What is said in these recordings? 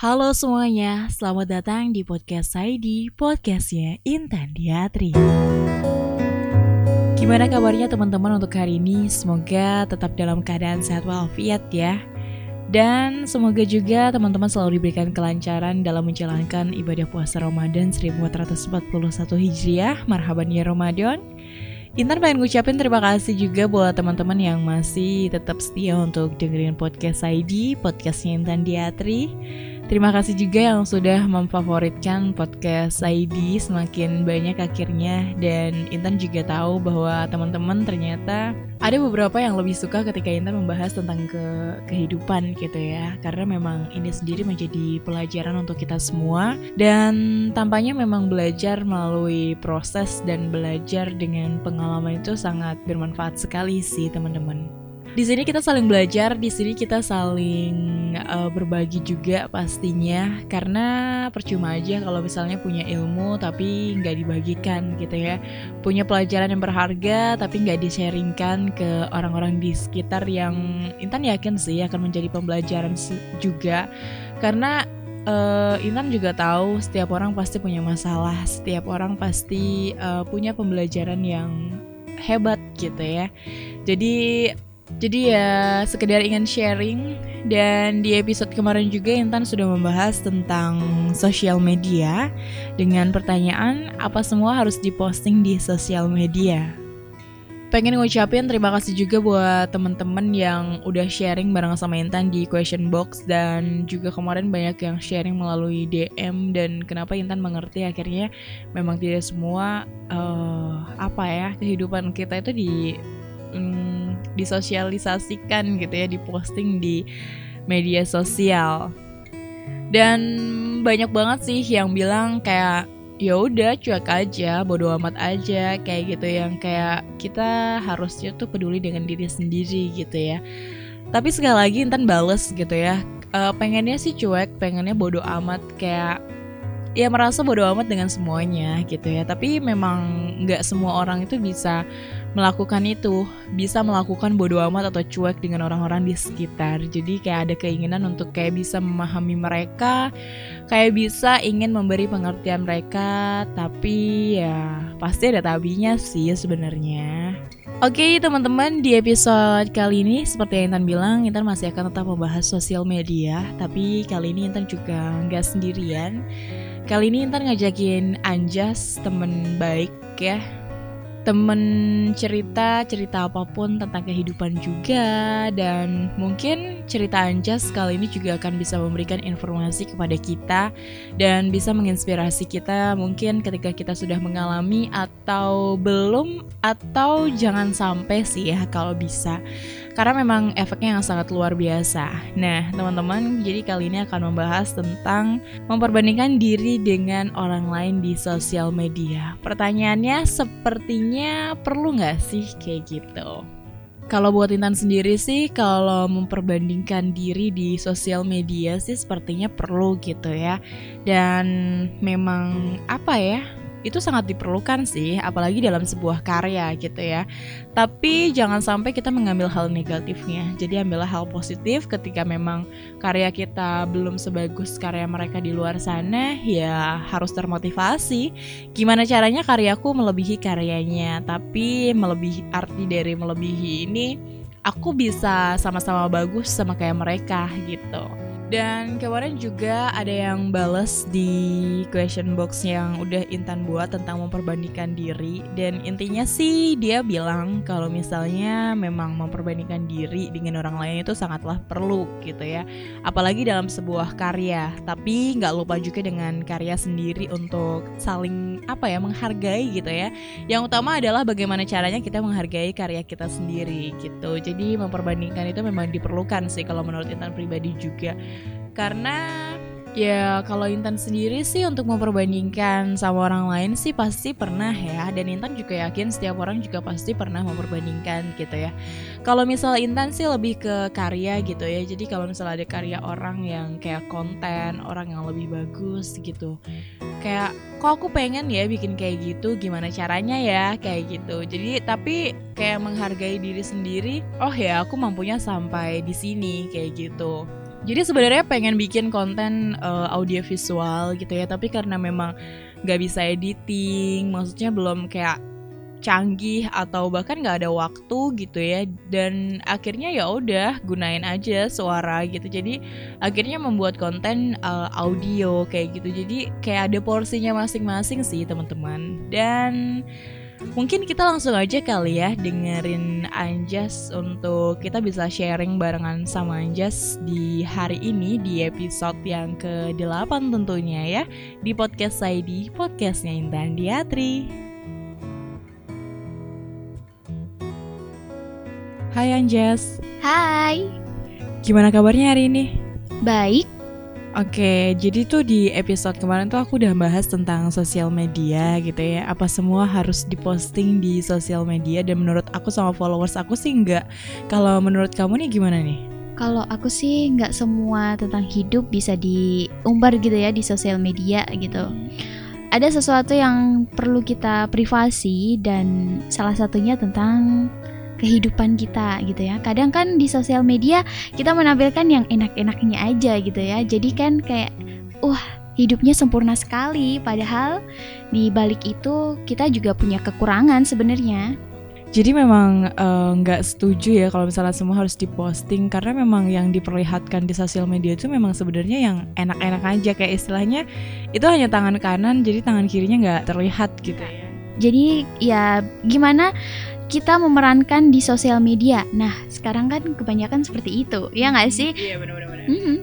Halo semuanya, selamat datang di podcast saya di podcastnya Intan Diatri. Gimana kabarnya teman-teman untuk hari ini? Semoga tetap dalam keadaan sehat walafiat ya. Dan semoga juga teman-teman selalu diberikan kelancaran dalam menjalankan ibadah puasa Ramadan 1441 Hijriah. Marhaban ya Ramadan. Intan pengen ngucapin terima kasih juga buat teman-teman yang masih tetap setia untuk dengerin podcast ID, podcastnya Intan Diatri. Terima kasih juga yang sudah memfavoritkan podcast ID semakin banyak akhirnya. Dan Intan juga tahu bahwa teman-teman ternyata ada beberapa yang lebih suka ketika Intan membahas tentang ke kehidupan gitu ya. Karena memang ini sendiri menjadi pelajaran untuk kita semua. Dan tampaknya memang belajar melalui proses dan belajar dengan pengalaman itu sangat bermanfaat sekali sih teman-teman. Di sini kita saling belajar, di sini kita saling uh, berbagi juga pastinya karena percuma aja kalau misalnya punya ilmu tapi nggak dibagikan gitu ya. Punya pelajaran yang berharga tapi nggak di-sharingkan ke orang-orang di sekitar yang Intan yakin sih akan menjadi pembelajaran juga karena uh, Intan juga tahu setiap orang pasti punya masalah, setiap orang pasti uh, punya pembelajaran yang hebat gitu ya. Jadi jadi ya sekedar ingin sharing. Dan di episode kemarin juga Intan sudah membahas tentang sosial media. Dengan pertanyaan apa semua harus diposting di sosial media. Pengen ngucapin terima kasih juga buat temen-temen yang udah sharing bareng sama Intan di question box. Dan juga kemarin banyak yang sharing melalui DM dan kenapa Intan mengerti akhirnya memang tidak semua uh, apa ya kehidupan kita itu di um, disosialisasikan gitu ya, diposting di media sosial. Dan banyak banget sih yang bilang kayak ya udah cuek aja, bodo amat aja kayak gitu yang kayak kita harusnya tuh peduli dengan diri sendiri gitu ya. Tapi sekali lagi Intan bales gitu ya. Uh, pengennya sih cuek, pengennya bodo amat kayak ya merasa bodo amat dengan semuanya gitu ya tapi memang nggak semua orang itu bisa melakukan itu bisa melakukan bodo amat atau cuek dengan orang-orang di sekitar. Jadi kayak ada keinginan untuk kayak bisa memahami mereka kayak bisa ingin memberi pengertian mereka tapi ya pasti ada tabinya sih sebenarnya. Oke okay, teman-teman di episode kali ini seperti yang Intan bilang Intan masih akan tetap membahas sosial media Tapi kali ini Intan juga nggak sendirian. Kali ini Intan ngajakin Anjas, temen baik ya temen cerita cerita apa pun tentang kehidupan juga. Dan mungkin cerita Anjas kali ini juga akan bisa memberikan informasi kepada kita dan bisa menginspirasi kita mungkin ketika kita sudah mengalami atau belum atau jangan sampai sih ya kalau bisa karena memang efeknya yang sangat luar biasa. Nah, teman-teman, jadi kali ini akan membahas tentang memperbandingkan diri dengan orang lain di sosial media. Pertanyaannya sepertinya perlu nggak sih kayak gitu? Kalau buat Intan sendiri sih, kalau memperbandingkan diri di sosial media sih sepertinya perlu gitu ya. Dan memang apa ya? Itu sangat diperlukan sih, apalagi dalam sebuah karya gitu ya. Tapi jangan sampai kita mengambil hal negatifnya. Jadi ambillah hal positif ketika memang karya kita belum sebagus karya mereka di luar sana, ya harus termotivasi. Gimana caranya karyaku melebihi karyanya, tapi melebihi arti dari melebihi ini aku bisa sama-sama bagus sama kayak mereka gitu. Dan kemarin juga ada yang bales di question box yang udah Intan buat tentang memperbandingkan diri. Dan intinya sih dia bilang kalau misalnya memang memperbandingkan diri dengan orang lain itu sangatlah perlu gitu ya. Apalagi dalam sebuah karya. Tapi nggak lupa juga dengan karya sendiri untuk saling apa ya menghargai gitu ya. Yang utama adalah bagaimana caranya kita menghargai karya kita sendiri gitu. Jadi memperbandingkan itu memang diperlukan sih kalau menurut Intan pribadi juga karena ya kalau Intan sendiri sih untuk memperbandingkan sama orang lain sih pasti pernah ya. Dan Intan juga yakin setiap orang juga pasti pernah memperbandingkan gitu ya. Kalau misal Intan sih lebih ke karya gitu ya. Jadi kalau misal ada karya orang yang kayak konten orang yang lebih bagus gitu. Kayak kok aku pengen ya bikin kayak gitu? Gimana caranya ya? Kayak gitu. Jadi tapi kayak menghargai diri sendiri oh ya aku mampunya sampai di sini kayak gitu Jadi sebenarnya pengen bikin konten uh, audio visual gitu ya, tapi karena memang nggak bisa editing, maksudnya belum kayak canggih atau bahkan nggak ada waktu gitu ya dan akhirnya ya udah gunain aja suara gitu. Jadi akhirnya membuat konten uh, audio kayak gitu. Jadi kayak ada porsinya masing-masing sih teman-teman. Dan Mungkin kita langsung aja kali ya dengerin Anjas untuk kita bisa sharing barengan sama Anjas di hari ini di episode yang ke-8 tentunya ya di podcast saya di podcastnya Intan Diatri. Hai Anjas. Hai. Gimana kabarnya hari ini? Baik. Oke, jadi tuh di episode kemarin tuh aku udah bahas tentang sosial media gitu ya. Apa semua harus diposting di sosial media dan menurut aku sama followers aku sih enggak. Kalau menurut kamu nih gimana nih? Kalau aku sih nggak semua tentang hidup bisa diumbar gitu ya di sosial media gitu. Ada sesuatu yang perlu kita privasi dan salah satunya tentang kehidupan kita gitu ya. Kadang kan di sosial media kita menampilkan yang enak-enaknya aja gitu ya. Jadi kan kayak wah hidupnya sempurna sekali padahal di balik itu kita juga punya kekurangan sebenarnya. Jadi memang eh, nggak uh, setuju ya kalau misalnya semua harus diposting karena memang yang diperlihatkan di sosial media itu memang sebenarnya yang enak-enak aja kayak istilahnya itu hanya tangan kanan jadi tangan kirinya nggak terlihat gitu ya. Jadi ya gimana kita memerankan di sosial media. Nah, sekarang kan kebanyakan seperti itu, ya nggak sih? Iya benar-benar. Mm -hmm.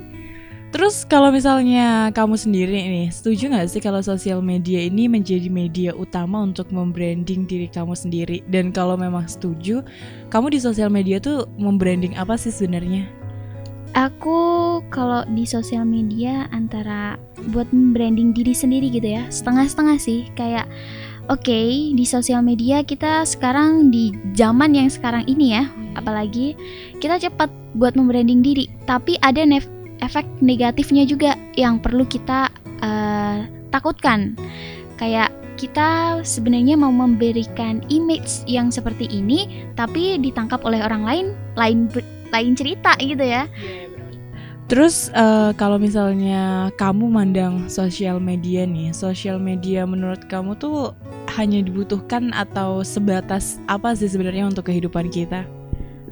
Terus kalau misalnya kamu sendiri nih, setuju nggak sih kalau sosial media ini menjadi media utama untuk membranding diri kamu sendiri? Dan kalau memang setuju, kamu di sosial media tuh membranding apa sih sebenarnya? Aku kalau di sosial media antara buat membranding diri sendiri gitu ya, setengah-setengah sih. Kayak Oke, okay, di sosial media kita sekarang di zaman yang sekarang ini ya, apalagi kita cepat buat membranding diri, tapi ada ne efek negatifnya juga yang perlu kita uh, takutkan. Kayak kita sebenarnya mau memberikan image yang seperti ini, tapi ditangkap oleh orang lain, lain lain cerita gitu ya. Terus uh, kalau misalnya kamu mandang sosial media nih, sosial media menurut kamu tuh hanya dibutuhkan atau sebatas apa sih sebenarnya untuk kehidupan kita?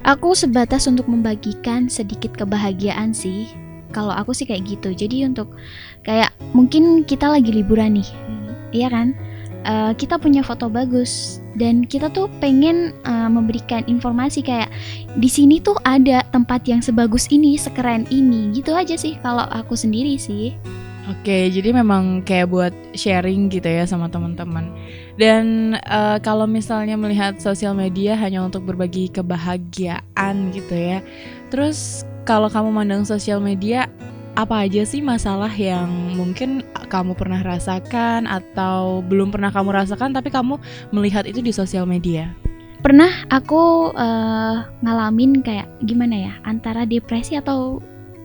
Aku sebatas untuk membagikan sedikit kebahagiaan sih. Kalau aku sih kayak gitu. Jadi untuk kayak mungkin kita lagi liburan nih, hmm. iya kan? uh, kita punya foto bagus dan kita tuh pengen uh, memberikan informasi kayak di sini tuh ada tempat yang sebagus ini, sekeren ini, gitu aja sih kalau aku sendiri sih. Oke, jadi memang kayak buat sharing gitu ya sama teman-teman. Dan uh, kalau misalnya melihat sosial media hanya untuk berbagi kebahagiaan gitu ya. Terus kalau kamu mandang sosial media apa aja sih masalah yang mungkin kamu pernah rasakan atau belum pernah kamu rasakan tapi kamu melihat itu di sosial media? Pernah aku uh, ngalamin kayak gimana ya antara depresi atau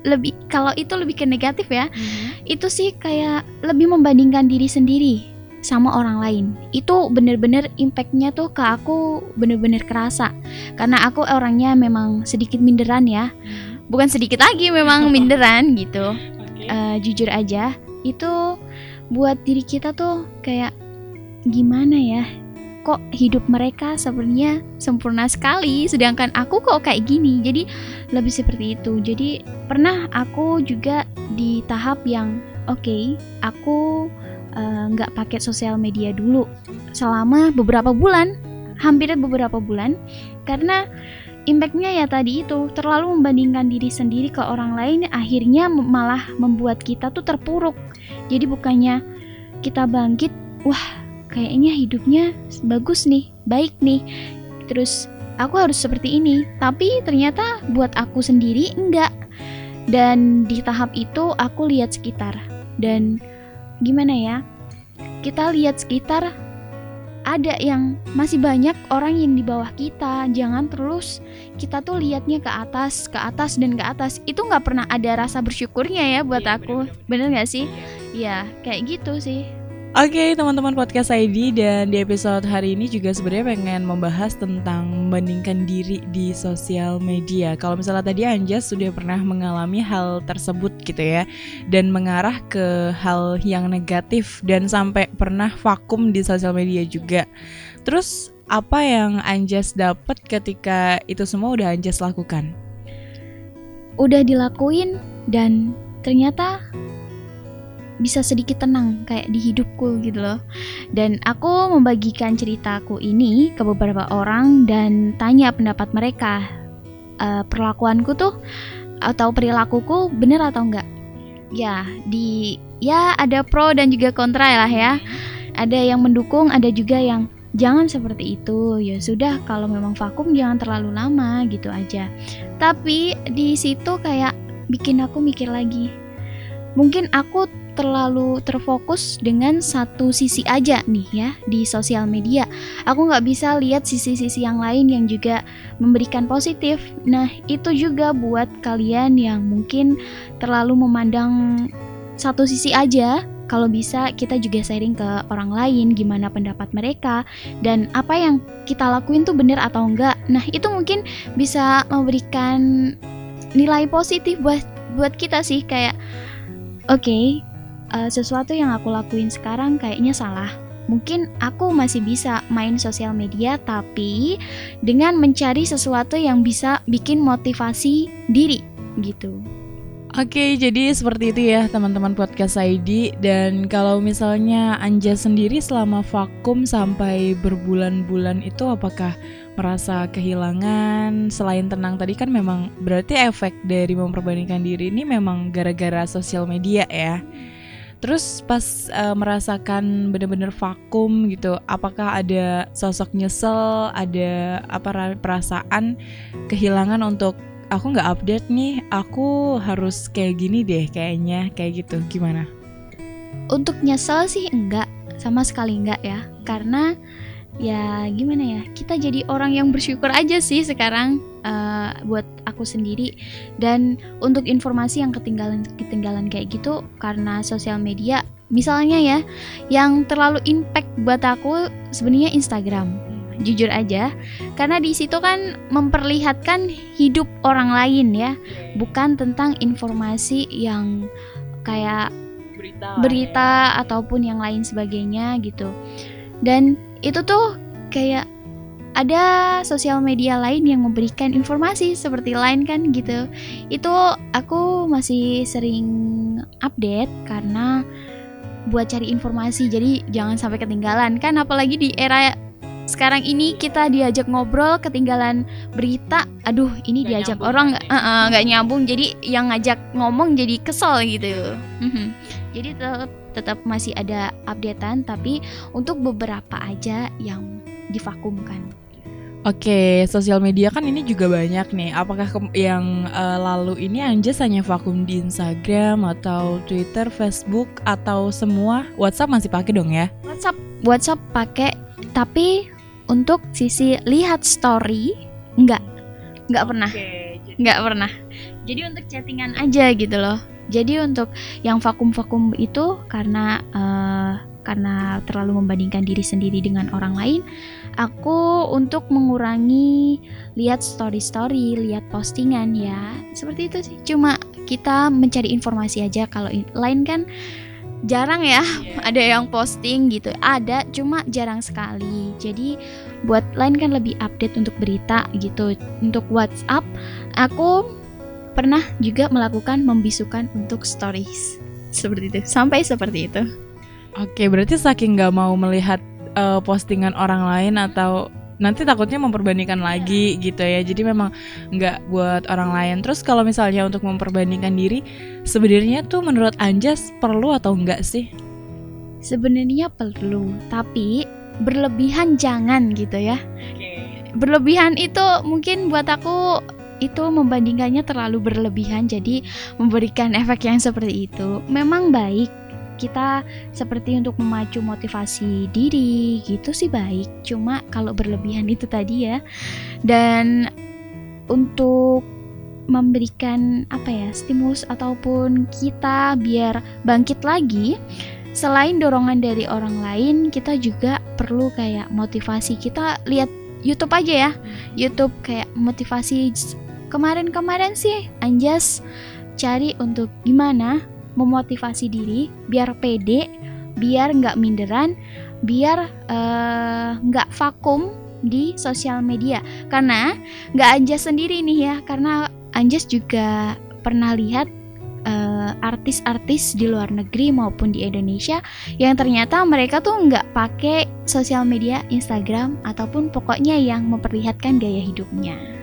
lebih kalau itu lebih ke negatif ya mm-hmm. itu sih kayak lebih membandingkan diri sendiri sama orang lain. Itu bener-bener impactnya tuh ke aku bener-bener kerasa. Karena aku orangnya memang sedikit minderan ya. Mm-hmm. Bukan sedikit lagi memang minderan gitu. Okay. uh, eh, jujur aja itu buat diri kita tuh kayak gimana ya kok hidup mereka sebenarnya sempurna sekali sedangkan aku kok kayak gini. Jadi lebih seperti itu. Jadi pernah aku juga di tahap yang oke okay, aku eh, nggak uh, pakai sosial media dulu. Selama beberapa bulan hampir beberapa bulan. Karena impactnya ya tadi itu terlalu membandingkan diri sendiri ke orang lain akhirnya malah membuat kita tuh terpuruk. Jadi bukannya kita bangkit wah kayaknya hidupnya bagus nih baik nih. Terus aku harus seperti ini tapi ternyata buat aku sendiri enggak. Dan di tahap itu aku lihat sekitar. Dan gimana ya kita lihat sekitar ada yang masih banyak orang yang di bawah kita. Jangan terus kita tuh liatnya ke atas ke atas dan ke atas. Itu nggak pernah ada rasa bersyukurnya ya buat iya, aku. bener nggak sih? Ya kayak gitu sih Oke teman-teman podcast ID dan di episode hari ini juga sebenarnya pengen membahas tentang membandingkan diri di sosial media. Kalau misalnya tadi Anjas sudah pernah mengalami hal tersebut gitu ya dan mengarah ke hal yang negatif dan sampai pernah vakum di sosial media juga. Terus apa yang Anjas dapat ketika itu semua udah Anjas lakukan? Udah dilakuin dan ternyata bisa sedikit tenang kayak di hidupku gitu loh. Dan aku membagikan ceritaku ini ke beberapa orang dan tanya pendapat mereka. Uh, perlakuanku tuh atau perilakuku bener atau enggak? Ya, di ya ada pro dan juga kontra lah ya. Ada yang mendukung, ada juga yang jangan seperti itu. Ya sudah, kalau memang vakum jangan terlalu lama gitu aja. Tapi di situ kayak bikin aku mikir lagi. Mungkin aku terlalu terfokus dengan satu sisi aja nih ya di sosial media. Aku nggak bisa lihat sisi-sisi yang lain yang juga memberikan positif. Nah itu juga buat kalian yang mungkin terlalu memandang satu sisi aja. Kalau bisa kita juga sharing ke orang lain gimana pendapat mereka dan apa yang kita lakuin tuh bener atau enggak. Nah itu mungkin bisa memberikan nilai positif buat buat kita sih kayak oke okay, uh, sesuatu yang aku lakuin sekarang kayaknya salah. Mungkin aku masih bisa main sosial media, tapi dengan mencari sesuatu yang bisa bikin motivasi diri gitu. Oke, jadi seperti itu ya teman-teman podcast ID dan kalau misalnya Anja sendiri selama vakum sampai berbulan-bulan itu apakah merasa kehilangan selain tenang tadi kan memang berarti efek dari memperbandingkan diri ini memang gara-gara sosial media ya. Terus pas uh, merasakan bener-bener vakum gitu, apakah ada sosok nyesel, ada apa perasaan kehilangan untuk aku nggak update nih, aku harus kayak gini deh kayaknya, kayak gitu. Gimana? Untuk nyesel sih enggak, sama sekali enggak ya. Karena ya gimana ya? Kita jadi orang yang bersyukur aja sih sekarang uh, buat aku sendiri. Dan untuk informasi yang ketinggalan ketinggalan kayak gitu karena sosial media misalnya ya yang terlalu impact buat aku sebenarnya Instagram. Jujur aja karena di situ kan memperlihatkan hidup orang lain ya bukan tentang informasi yang kayak berita, berita ya. ataupun yang lain sebagainya gitu. Dan itu tuh kayak ada sosial media lain yang memberikan informasi seperti lain kan gitu. Itu aku masih sering update karena buat cari informasi. Jadi jangan sampai ketinggalan. Kan apalagi di era sekarang ini kita diajak ngobrol ketinggalan berita aduh ini gak diajak orang nggak uh, uh, nyambung. Jadi yang ngajak ngomong jadi kesel gitu. Mhm. jadi tetap tetap masih ada updatean tapi untuk beberapa aja yang divakumkan. Oke, sosial media kan ini juga banyak nih. Apakah yang uh, lalu ini Anjas hanya vakum di Instagram atau Twitter, Facebook atau semua? WhatsApp masih pakai dong ya? WhatsApp, WhatsApp pakai, tapi untuk sisi lihat story enggak, enggak pernah, enggak pernah. Jadi untuk chattingan aja gitu loh. Jadi untuk yang vakum-vakum itu karena uh, karena terlalu membandingkan diri sendiri dengan orang lain, aku untuk mengurangi lihat story-story, lihat postingan ya. Seperti itu sih. Cuma kita mencari informasi aja kalau lain kan jarang ya yeah. ada yang posting gitu. Ada cuma jarang sekali. Jadi buat lain kan lebih update untuk berita gitu. Untuk WhatsApp aku pernah juga melakukan membisukan untuk stories. Seperti itu. Sampai seperti itu. Oke berarti saking nggak mau melihat uh, postingan orang lain atau nanti takutnya memperbandingkan lagi gitu ya. Jadi memang nggak buat orang lain. Terus kalau misalnya untuk memperbandingkan diri sebenarnya tuh menurut Anjas perlu atau enggak sih? Sebenarnya perlu tapi berlebihan jangan gitu ya. Berlebihan itu mungkin buat aku itu membandingkannya terlalu berlebihan jadi memberikan efek yang seperti itu. Memang baik kita seperti untuk memacu motivasi diri gitu sih baik. Cuma kalau berlebihan itu tadi ya. Dan untuk memberikan apa ya stimulus ataupun kita biar bangkit lagi selain dorongan dari orang lain kita juga perlu kayak motivasi. Kita lihat YouTube aja ya. YouTube kayak motivasi kemarin-kemarin sih Anjas cari untuk gimana memotivasi diri biar pede biar nggak minderan biar eh, nggak uh, vakum di sosial media karena nggak Anjas sendiri nih ya karena Anjas juga pernah lihat uh, artis-artis di luar negeri maupun di Indonesia yang ternyata mereka tuh nggak pakai sosial media Instagram ataupun pokoknya yang memperlihatkan gaya hidupnya.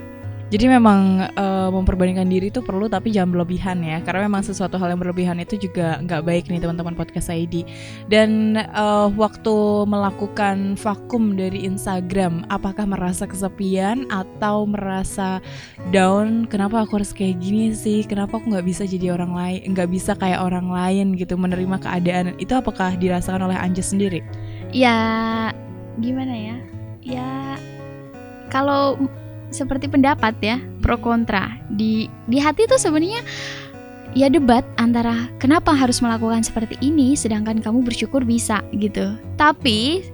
Jadi memang uh, memperbandingkan diri itu perlu tapi jangan berlebihan ya karena memang sesuatu hal yang berlebihan itu juga nggak baik nih teman-teman podcast ID. Dan uh, waktu melakukan vakum dari Instagram, apakah merasa kesepian atau merasa down? Kenapa aku harus kayak gini sih? Kenapa aku nggak bisa jadi orang lain? Nggak bisa kayak orang lain gitu menerima keadaan? Itu apakah dirasakan oleh Anja sendiri? Ya gimana ya? Ya kalau seperti pendapat ya pro kontra. Di di hati tuh sebenarnya ya debat antara kenapa harus melakukan seperti ini sedangkan kamu bersyukur bisa gitu. Tapi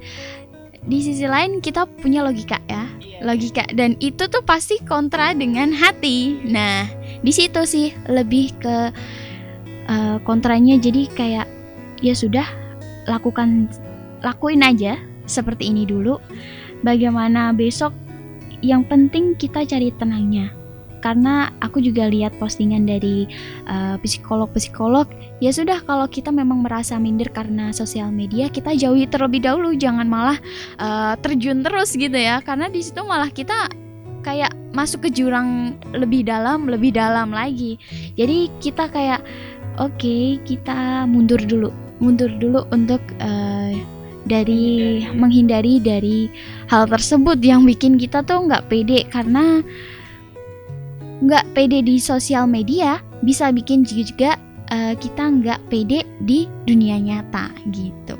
di sisi lain kita punya logika ya. Iya. logika dan itu tuh pasti kontra dengan hati. Nah di situ sih lebih ke uh, kontranya. Jadi kayak ya sudah lakukan lakuin aja seperti ini dulu. Bagaimana besok yang penting kita cari tenangnya. Karena aku juga lihat postingan dari uh, psikolog-psikolog ya sudah kalau kita memang merasa minder karena sosial media kita jauhi terlebih dahulu jangan malah uh, terjun terus gitu ya. Karena di situ malah kita kayak masuk ke jurang lebih dalam lebih dalam lagi. Jadi kita kayak oke okay, kita mundur dulu. Mundur dulu untuk uh, dari menghindari dari hal tersebut yang bikin kita tuh nggak pede karena nggak pede di sosial media bisa bikin juga uh, kita nggak pede di dunia nyata gitu.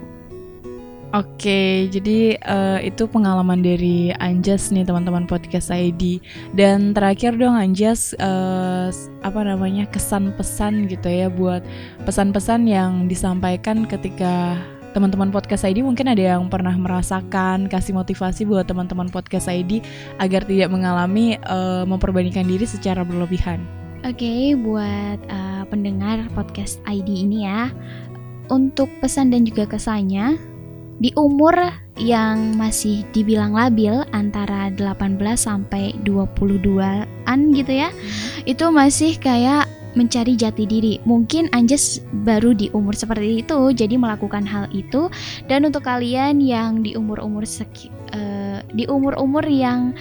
Oke, jadi uh, itu pengalaman dari Anjas nih teman-teman podcast ID. Dan terakhir dong Anjas, uh, apa namanya kesan pesan gitu ya buat pesan-pesan yang disampaikan ketika teman-teman podcast ID mungkin ada yang pernah merasakan kasih motivasi buat teman-teman podcast ID agar tidak mengalami uh, memperbandingkan diri secara berlebihan. Oke, okay, buat uh, pendengar podcast ID ini ya, untuk pesan dan juga kesannya di umur yang masih dibilang labil antara 18 sampai 22-an gitu ya. Hmm. Itu masih kayak mencari jati diri. Mungkin Anjas baru di umur seperti itu, jadi melakukan hal itu. Dan untuk kalian yang di umur-umur uh, di umur-umur yang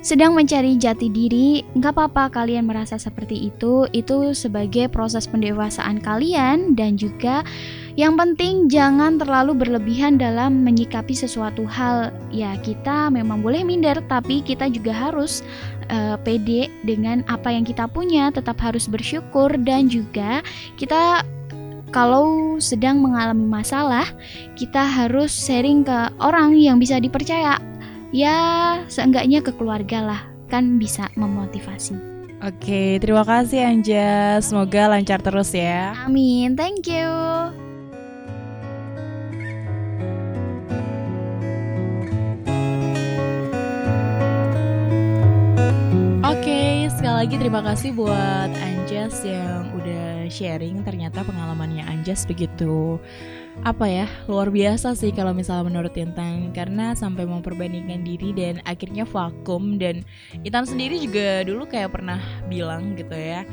sedang mencari jati diri, nggak apa-apa kalian merasa seperti itu. Itu sebagai proses pendewasaan kalian dan juga yang penting jangan terlalu berlebihan dalam menyikapi sesuatu hal. Ya kita memang boleh minder, tapi kita juga harus uh, pede dengan apa yang kita punya, tetap harus bersyukur dan juga kita kalau sedang mengalami masalah, kita harus sharing ke orang yang bisa dipercaya. Ya, seenggaknya ke keluarga lah, kan bisa memotivasi. Oke, terima kasih Anja. Semoga lancar terus ya. Amin, thank you. Lagi terima kasih buat Anjas yang udah sharing ternyata pengalamannya Anjas begitu apa ya luar biasa sih kalau misalnya menurut Intan. Karena sampai memperbandingkan diri dan akhirnya vakum. Dan Intan sendiri juga dulu kayak pernah bilang gitu ya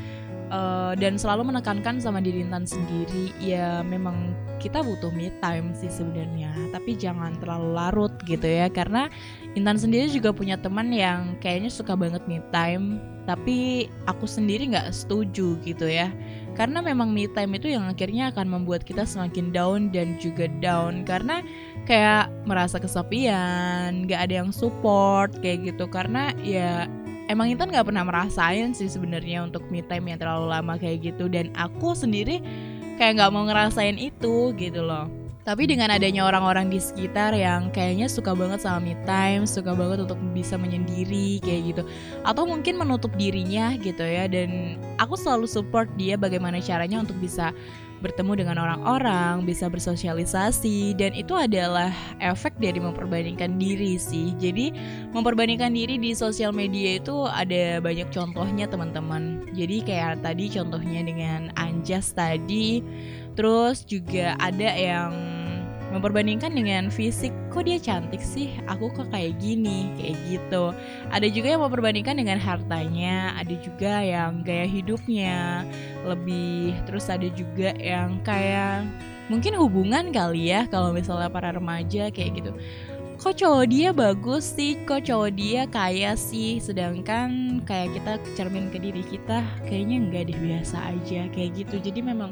uh, dan selalu menekankan sama diri Intan sendiri ya memang kita butuh me time sih sebenarnya. Tapi jangan terlalu larut gitu ya karena Intan sendiri juga punya teman yang kayaknya suka banget me time tapi aku sendiri nggak setuju gitu ya. Karena memang me time itu yang akhirnya akan membuat kita semakin down dan juga down. Karena kayak merasa kesepian nggak ada yang support kayak gitu. Karena ya emang Intan nggak pernah merasain sih sebenarnya untuk me time yang terlalu lama kayak gitu. Dan aku sendiri kayak nggak mau ngerasain itu gitu loh tapi dengan adanya orang-orang di sekitar yang kayaknya suka banget sama me time, suka banget untuk bisa menyendiri kayak gitu. Atau mungkin menutup dirinya gitu ya dan aku selalu support dia bagaimana caranya untuk bisa bertemu dengan orang-orang, bisa bersosialisasi dan itu adalah efek dari memperbandingkan diri sih. Jadi memperbandingkan diri di sosial media itu ada banyak contohnya teman-teman. Jadi kayak tadi contohnya dengan Anjas tadi, terus juga ada yang memperbandingkan dengan fisik kok dia cantik sih? Aku kok kayak gini kayak gitu. Ada juga yang memperbandingkan dengan hartanya ada juga yang gaya hidupnya lebih terus ada juga yang kayak mungkin hubungan kali ya kalau misalnya para remaja kayak gitu. Kok cowok dia bagus sih? Kok cowok dia kaya sih? Sedangkan kayak kita cermin ke diri kita kayaknya enggak deh biasa aja kayak gitu. Jadi memang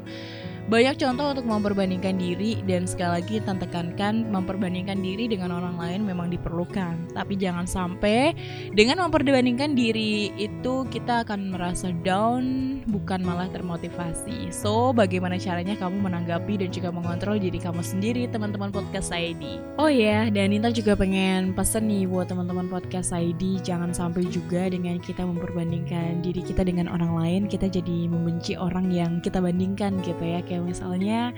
banyak contoh untuk memperbandingkan diri dan sekali lagi tekankan memperbandingkan diri dengan orang lain memang diperlukan. Tapi jangan sampai dengan memperbandingkan diri itu kita akan merasa down bukan malah termotivasi. So, bagaimana caranya kamu menanggapi dan juga mengontrol diri kamu sendiri teman-teman podcast ID. Oh ya, yeah, dan Intan juga pengen pesan nih buat teman-teman podcast ID jangan sampai juga dengan kita memperbandingkan diri kita dengan orang lain kita jadi membenci orang yang kita bandingkan gitu ya kayak kayak misalnya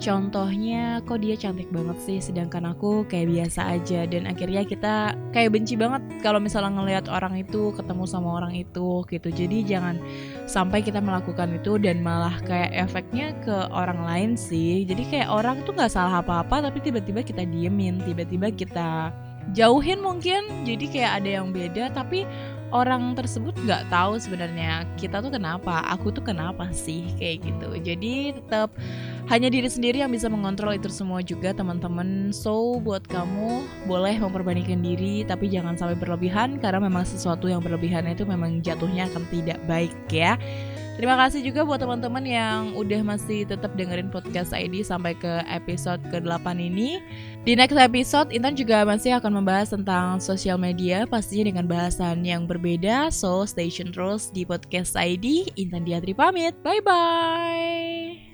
contohnya kok dia cantik banget sih sedangkan aku kayak biasa aja. Dan akhirnya kita kayak benci banget kalau misalnya ngelihat orang itu ketemu sama orang itu gitu. Jadi jangan sampai kita melakukan itu dan malah kayak efeknya ke orang lain sih. Jadi kayak orang tuh nggak salah apa-apa tapi tiba-tiba kita diemin tiba-tiba kita jauhin mungkin. Jadi kayak ada yang beda tapi orang tersebut nggak tahu sebenarnya kita tuh kenapa, aku tuh kenapa sih kayak gitu. Jadi tetap hanya diri sendiri yang bisa mengontrol itu semua juga teman-teman. So buat kamu boleh memperbandingkan diri tapi jangan sampai berlebihan karena memang sesuatu yang berlebihan itu memang jatuhnya akan tidak baik ya. Terima kasih juga buat teman-teman yang udah masih tetap dengerin podcast ID sampai ke episode ke-8 ini. Di next episode, Intan juga masih akan membahas tentang sosial media, pastinya dengan bahasan yang berbeda. So, stay tune terus di podcast ID. Intan Diatri pamit. Bye-bye.